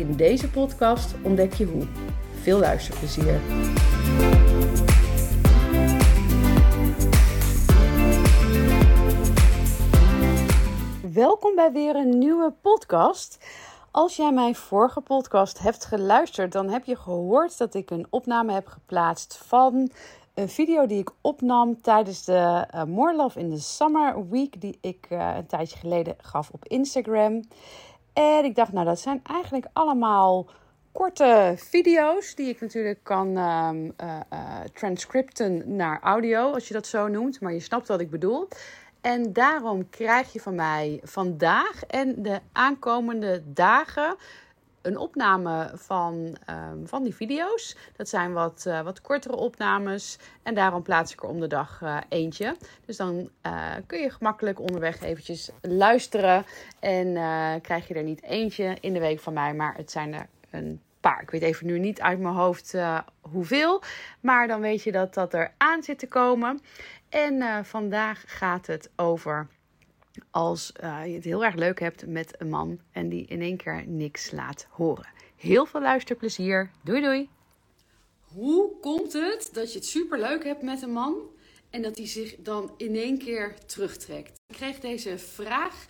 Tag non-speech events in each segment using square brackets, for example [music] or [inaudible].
In deze podcast ontdek je hoe. Veel luisterplezier. Welkom bij weer een nieuwe podcast. Als jij mijn vorige podcast hebt geluisterd, dan heb je gehoord dat ik een opname heb geplaatst van een video die ik opnam tijdens de uh, Love in the Summer Week, die ik uh, een tijdje geleden gaf op Instagram. En ik dacht, nou, dat zijn eigenlijk allemaal korte video's die ik natuurlijk kan um, uh, transcripten naar audio, als je dat zo noemt. Maar je snapt wat ik bedoel. En daarom krijg je van mij vandaag en de aankomende dagen een opname van, um, van die video's. Dat zijn wat, uh, wat kortere opnames. En daarom plaats ik er om de dag uh, eentje. Dus dan uh, kun je gemakkelijk onderweg eventjes luisteren. En krijg je er niet eentje in de week van mij. Maar het zijn er een paar. Ik weet even nu niet uit mijn hoofd hoeveel. Maar dan weet je dat dat er aan zit te komen. En vandaag gaat het over als uh, je het heel erg leuk hebt met een man en die in één keer niks laat horen. Heel veel luisterplezier. Doei doei. Hoe komt het dat je het super leuk hebt met een man en dat hij zich dan in één keer terugtrekt? Ik kreeg deze vraag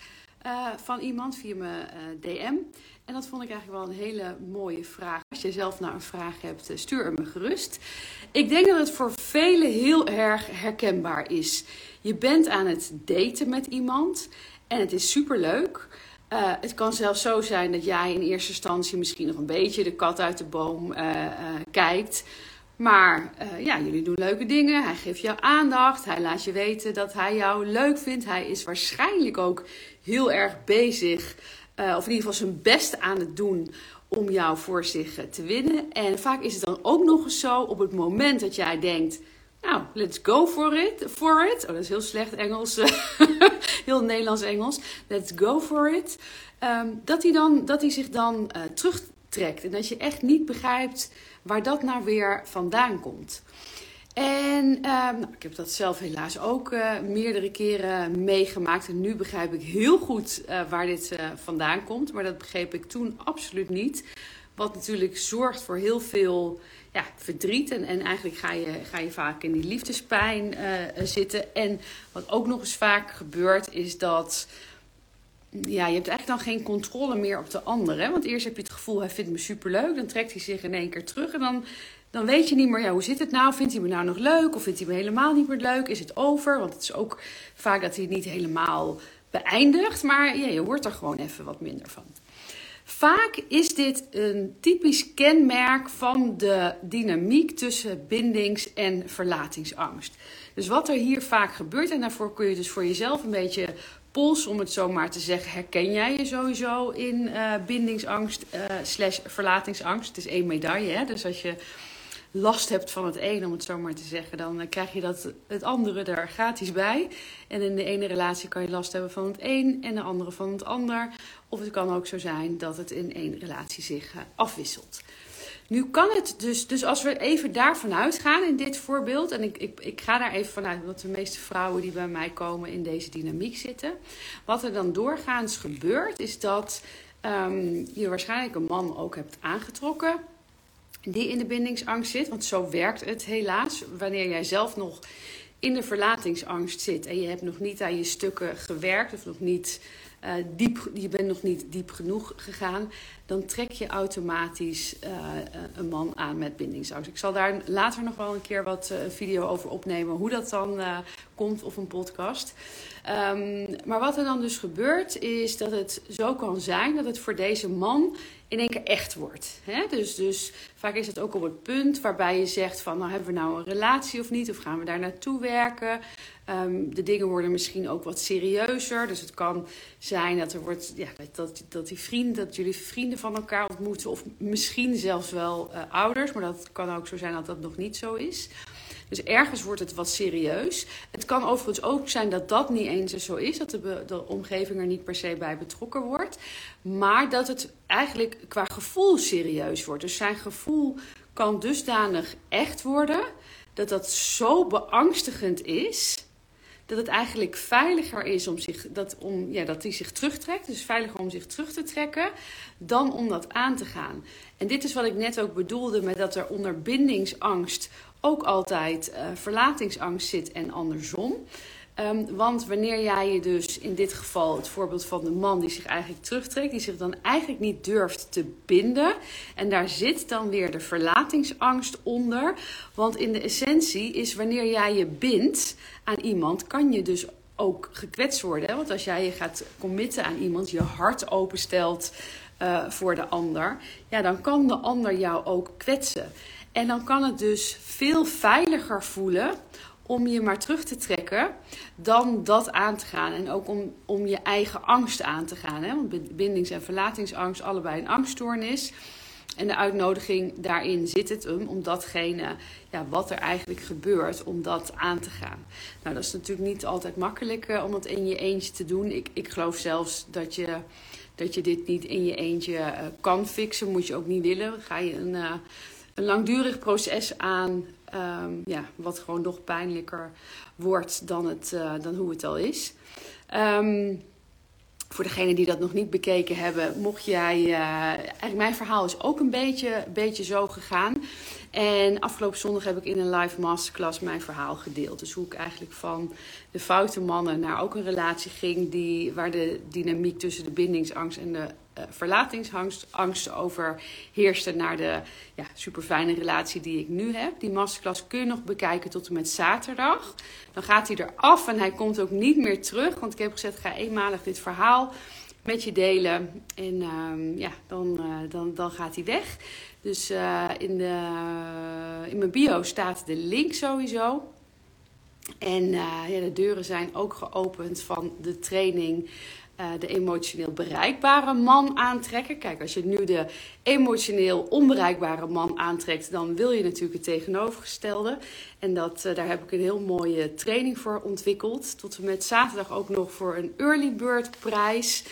uh, van iemand via mijn uh, DM. En dat vond ik eigenlijk wel een hele mooie vraag. Als je zelf nou een vraag hebt, stuur me gerust. Ik denk dat het voor velen heel erg herkenbaar is. Je bent aan het daten met iemand en het is super leuk. Uh, het kan zelfs zo zijn dat jij in eerste instantie misschien nog een beetje de kat uit de boom uh, uh, kijkt. Maar ja, jullie doen leuke dingen. Hij geeft jou aandacht. Hij laat je weten dat hij jou leuk vindt. Hij is waarschijnlijk ook heel erg bezig. of in ieder geval zijn best aan het doen om jou voor zich te winnen. En vaak is het dan ook nog eens zo op het moment dat jij denkt nou, let's go for it. For it. Oh, dat is heel slecht Engels. [laughs] heel Nederlands-Engels. Let's go for it. Um, dat, hij dan, dat hij zich dan uh, terugtrekt. En dat je echt niet begrijpt waar dat nou weer vandaan komt. En um, nou, ik heb dat zelf helaas ook uh, meerdere keren meegemaakt. En nu begrijp ik heel goed uh, waar dit vandaan komt. Maar dat begreep ik toen absoluut niet. Wat natuurlijk zorgt voor heel veel ja, verdriet. En, en eigenlijk ga je, ga je vaak in die liefdespijn zitten. En wat ook nog eens vaak gebeurt, is dat. Ja, je hebt eigenlijk dan geen controle meer op de ander. Hè? Want eerst heb je het gevoel, hij vindt me superleuk. Dan trekt hij zich in één keer terug. En dan, dan weet je niet meer, ja, hoe zit het nou? Vindt hij me nou nog leuk? Of vindt hij me helemaal niet meer leuk? Is het over? Want het is ook vaak dat hij het niet helemaal beëindigt. Maar ja, je wordt er gewoon even wat minder van. Vaak is dit een typisch kenmerk van de dynamiek tussen bindings- en verlatingsangst. Dus wat er hier vaak gebeurt, en daarvoor kun je dus voor jezelf een beetje polsen, om het zo maar te zeggen, herken jij je sowieso in uh, bindingsangst uh, slash verlatingsangst. Het is één medaille, hè? dus als je last hebt van het een, om het zo maar te zeggen, dan krijg je dat het andere er gratis bij. En in de ene relatie kan je last hebben van het een en de andere van het ander. Of het kan ook zo zijn dat het in één relatie zich uh, afwisselt. Nu kan het dus, dus als we even daarvan uitgaan in dit voorbeeld, en ik, ik, ik ga daar even vanuit dat de meeste vrouwen die bij mij komen in deze dynamiek zitten. Wat er dan doorgaans gebeurt, is dat um, je waarschijnlijk een man ook hebt aangetrokken die in de bindingsangst zit. Want zo werkt het helaas. Wanneer jij zelf nog in de verlatingsangst zit en je hebt nog niet aan je stukken gewerkt of nog niet uh, diep, je bent nog niet diep genoeg gegaan, dan trek je automatisch uh, een man aan met bindingsangst. Ik zal daar later nog wel een keer wat uh, video over opnemen, hoe dat dan komt of een podcast. Um, maar wat er dan dus gebeurt, is dat het zo kan zijn dat het voor deze man in één keer echt wordt. Hè? Dus, dus vaak is het ook op het punt waarbij je zegt van, nou hebben we nou een relatie of niet? Of gaan we daar naartoe werken? Ehm, de dingen worden misschien ook wat serieuzer. Dus het kan zijn dat er wordt ja, dat, dat, die vrienden, dat jullie vrienden van elkaar ontmoeten. Of misschien zelfs wel uh, ouders. Maar dat kan ook zo zijn dat dat nog niet zo is. Dus ergens wordt het wat serieus. Het kan overigens ook zijn dat dat niet eens zo is, dat de, de omgeving er niet per se bij betrokken wordt, maar dat het eigenlijk qua gevoel serieus wordt. Dus zijn gevoel kan dusdanig echt worden dat dat zo beangstigend is dat het eigenlijk veiliger is om zich, dat, om, ja, dat hij zich terugtrekt. Dus veiliger om zich terug te trekken dan om dat aan te gaan. En dit is wat ik net ook bedoelde met dat er onder bindingsangst ook altijd uh, verlatingsangst zit en andersom. Um, want wanneer jij je dus in dit geval het voorbeeld van de man die zich eigenlijk terugtrekt, die zich dan eigenlijk niet durft te binden. En daar zit dan weer de verlatingsangst onder. Want in de essentie is wanneer jij je bindt aan iemand, kan je dus ook gekwetst worden. Want als jij je gaat committen aan iemand, je hart openstelt uh, voor de ander, ja, dan kan de ander jou ook kwetsen. En dan kan het dus veel veiliger voelen om je maar terug te trekken dan dat aan te gaan. En ook om, om je eigen angst aan te gaan. Hè? Want bindings- en verlatingsangst, allebei een angststoornis. En de uitnodiging daarin zit het hem om datgene, ja, wat er eigenlijk gebeurt, om dat aan te gaan. Nou, dat is natuurlijk niet altijd makkelijk uh, om het in je eentje te doen. Ik, ik geloof zelfs dat je, dat je dit niet in je eentje uh, kan fixen. Moet je ook niet willen. Ga je een, uh, een langdurig proces aan Um, ja, wat gewoon nog pijnlijker wordt dan, het, uh, dan hoe het al is. Um, voor degenen die dat nog niet bekeken hebben, mocht jij. Uh, eigenlijk mijn verhaal is ook een beetje, beetje zo gegaan. En afgelopen zondag heb ik in een live masterclass mijn verhaal gedeeld. Dus hoe ik eigenlijk van de foute mannen naar ook een relatie ging die, waar de dynamiek tussen de bindingsangst en de uh, verlatingsangst overheerste naar de ja, super fijne relatie die ik nu heb. Die masterclass kun je nog bekijken tot en met zaterdag. Dan gaat hij eraf en hij komt ook niet meer terug. Want ik heb gezegd, ga eenmalig dit verhaal met je delen. En uh, ja, dan, uh, dan, dan gaat hij weg. Dus uh, in, de, in mijn bio staat de link sowieso. En ja, de deuren zijn ook geopend van de training uh, de emotioneel bereikbare man aantrekken. Kijk, als je nu de emotioneel onbereikbare man aantrekt, dan wil je natuurlijk het tegenovergestelde. En dat, daar heb ik een heel mooie training voor ontwikkeld. Tot en met zaterdag ook nog voor een early bird prijs.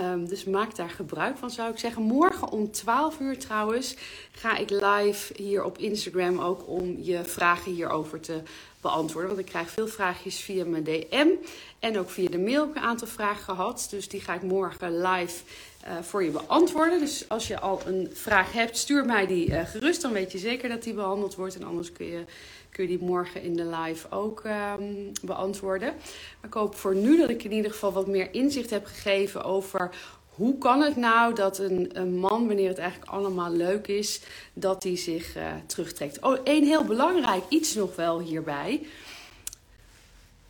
Um, dus maak daar gebruik van, zou ik zeggen. Morgen om 12 uur trouwens ga ik live hier op Instagram ook om je vragen hierover te beantwoorden. Want ik krijg veel vraagjes via mijn DM en ook via de mail heb ik een aantal vragen gehad. Dus die ga ik morgen live voor je beantwoorden. Dus als je al een vraag hebt, stuur mij die uh, gerust. Dan weet je zeker dat die behandeld wordt. En anders kun je, kun je die morgen in de live ook um, beantwoorden. Maar ik hoop voor nu dat ik in ieder geval wat meer inzicht heb gegeven over hoe kan het nou dat een, een, man, wanneer het eigenlijk allemaal leuk is, dat hij zich uh, terugtrekt? Oh, één heel belangrijk iets nog wel hierbij.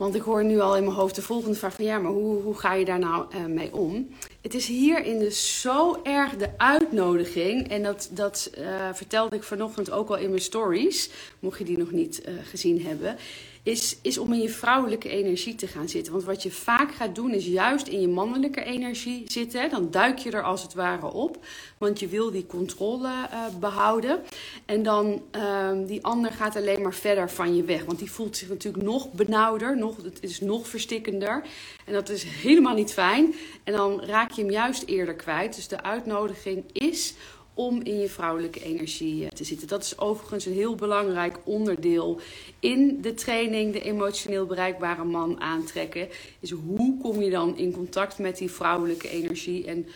Want ik hoor nu al in mijn hoofd de volgende vraag van ja, maar hoe, hoe ga je daar nou uh, mee om? Het is hierin dus zo erg de uitnodiging. En dat, dat uh, vertelde ik vanochtend ook al in mijn stories, mocht je die nog niet uh, gezien hebben is, is om in je vrouwelijke energie te gaan zitten. Want wat je vaak gaat doen, is juist in je mannelijke energie zitten. Dan duik je er als het ware op, want je wil die controle uh, behouden. En dan uh, die ander gaat alleen maar verder van je weg. Want die voelt zich natuurlijk nog benauwder, nog, het is nog verstikkender. En dat is helemaal niet fijn. En dan raak je hem juist eerder kwijt. Dus de uitnodiging is om in je vrouwelijke energie eh, te zitten. Dat is overigens een heel belangrijk onderdeel in de training, de emotioneel bereikbare man aantrekken. Is hoe kom je dan in contact met die vrouwelijke energie en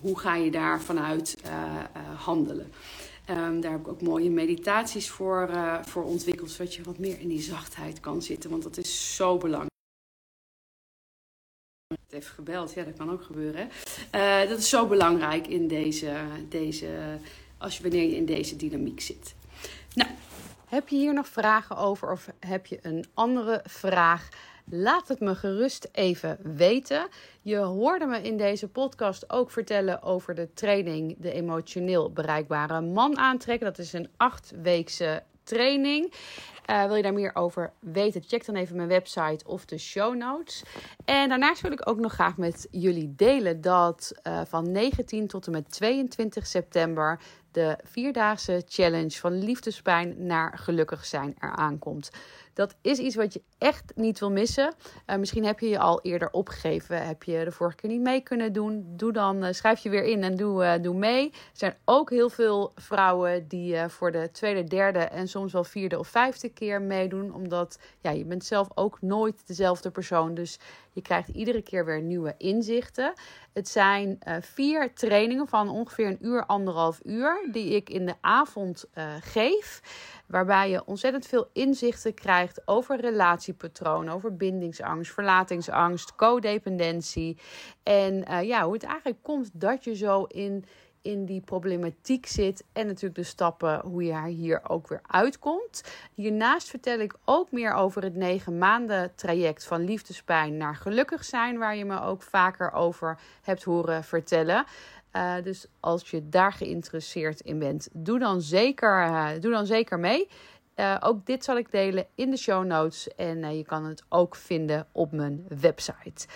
hoe ga je daar vanuit uh, uh, handelen. Um, daar heb ik ook mooie meditaties voor, voor ontwikkeld, zodat je wat meer in die zachtheid kan zitten, want dat is zo belangrijk even gebeld. Ja, dat kan ook gebeuren. Uh, dat is zo belangrijk in deze, deze, als je, wanneer je in deze dynamiek zit. Nou, heb je hier nog vragen over of heb je een andere vraag? Laat het me gerust even weten. Je hoorde me in deze podcast ook vertellen over de training De Emotioneel Bereikbare Man aantrekken. Dat is een achtweekse training. Uh, wil je daar meer over weten? Check dan even mijn website of de show notes. En daarnaast wil ik ook nog graag met jullie delen dat uh, van 19 tot en met 22 september de vierdaagse challenge van liefdespijn naar gelukkig zijn eraan komt. Dat is iets wat je echt niet wil missen. Uh, misschien heb je je al eerder opgegeven. Heb je de vorige keer niet mee kunnen doen? Doe dan, schrijf je weer in en doe, doe mee. Er zijn ook heel veel vrouwen die voor de tweede, derde en soms wel vierde of vijfde keer meedoen. Omdat ja, je bent zelf ook nooit dezelfde persoon. Dus je krijgt iedere keer weer nieuwe inzichten. Het zijn vier trainingen van ongeveer een uur, anderhalf uur. Die ik in de avond geef. Waarbij je ontzettend veel inzichten krijgt over relatiepatronen, over bindingsangst, verlatingsangst, codependentie. En uh, ja, hoe het eigenlijk komt dat je zo in, in die problematiek zit. En natuurlijk de stappen hoe je hier ook weer uitkomt. Hiernaast vertel ik ook meer over het negen maanden traject van liefdespijn naar gelukkig zijn. Waar je me ook vaker over hebt horen vertellen. Uh, dus als je daar geïnteresseerd in bent, doe dan zeker, uh, doe dan zeker mee. Uh, ook dit zal ik delen in de show notes en je kan het ook vinden op mijn website.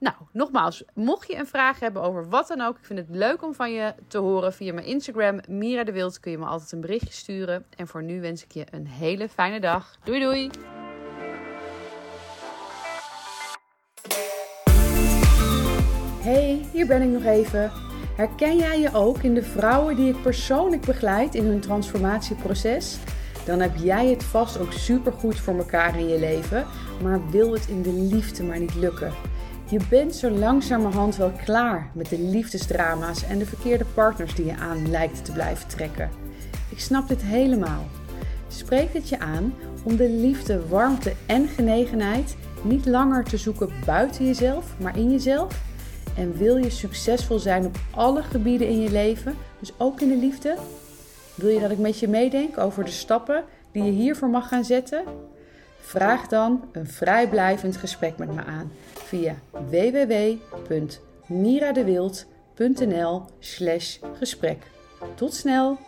Nou, nogmaals, mocht je een vraag hebben over wat dan ook, ik vind het leuk om van je te horen via mijn Instagram, Mira de Wild, kun je me altijd een berichtje sturen. En voor nu wens ik je een hele fijne dag. Doei doei! Hey, hier ben ik nog even. Herken jij je ook in de vrouwen die ik persoonlijk begeleid in hun transformatieproces? Dan heb jij het vast ook supergoed voor elkaar in je leven, maar wil het in de liefde maar niet lukken. Je bent zo langzamerhand wel klaar met de liefdesdrama's en de verkeerde partners die je aan lijkt te blijven trekken. Ik snap dit helemaal. Spreek het je aan om de liefde, warmte en genegenheid niet langer te zoeken buiten jezelf, maar in jezelf? En wil je succesvol zijn op alle gebieden in je leven, dus ook in de liefde? Wil je dat ik met je meedenk over de stappen die je hiervoor mag gaan zetten? Vraag dan een vrijblijvend gesprek met me aan via www.miradewild.nl/gesprek. Tot snel!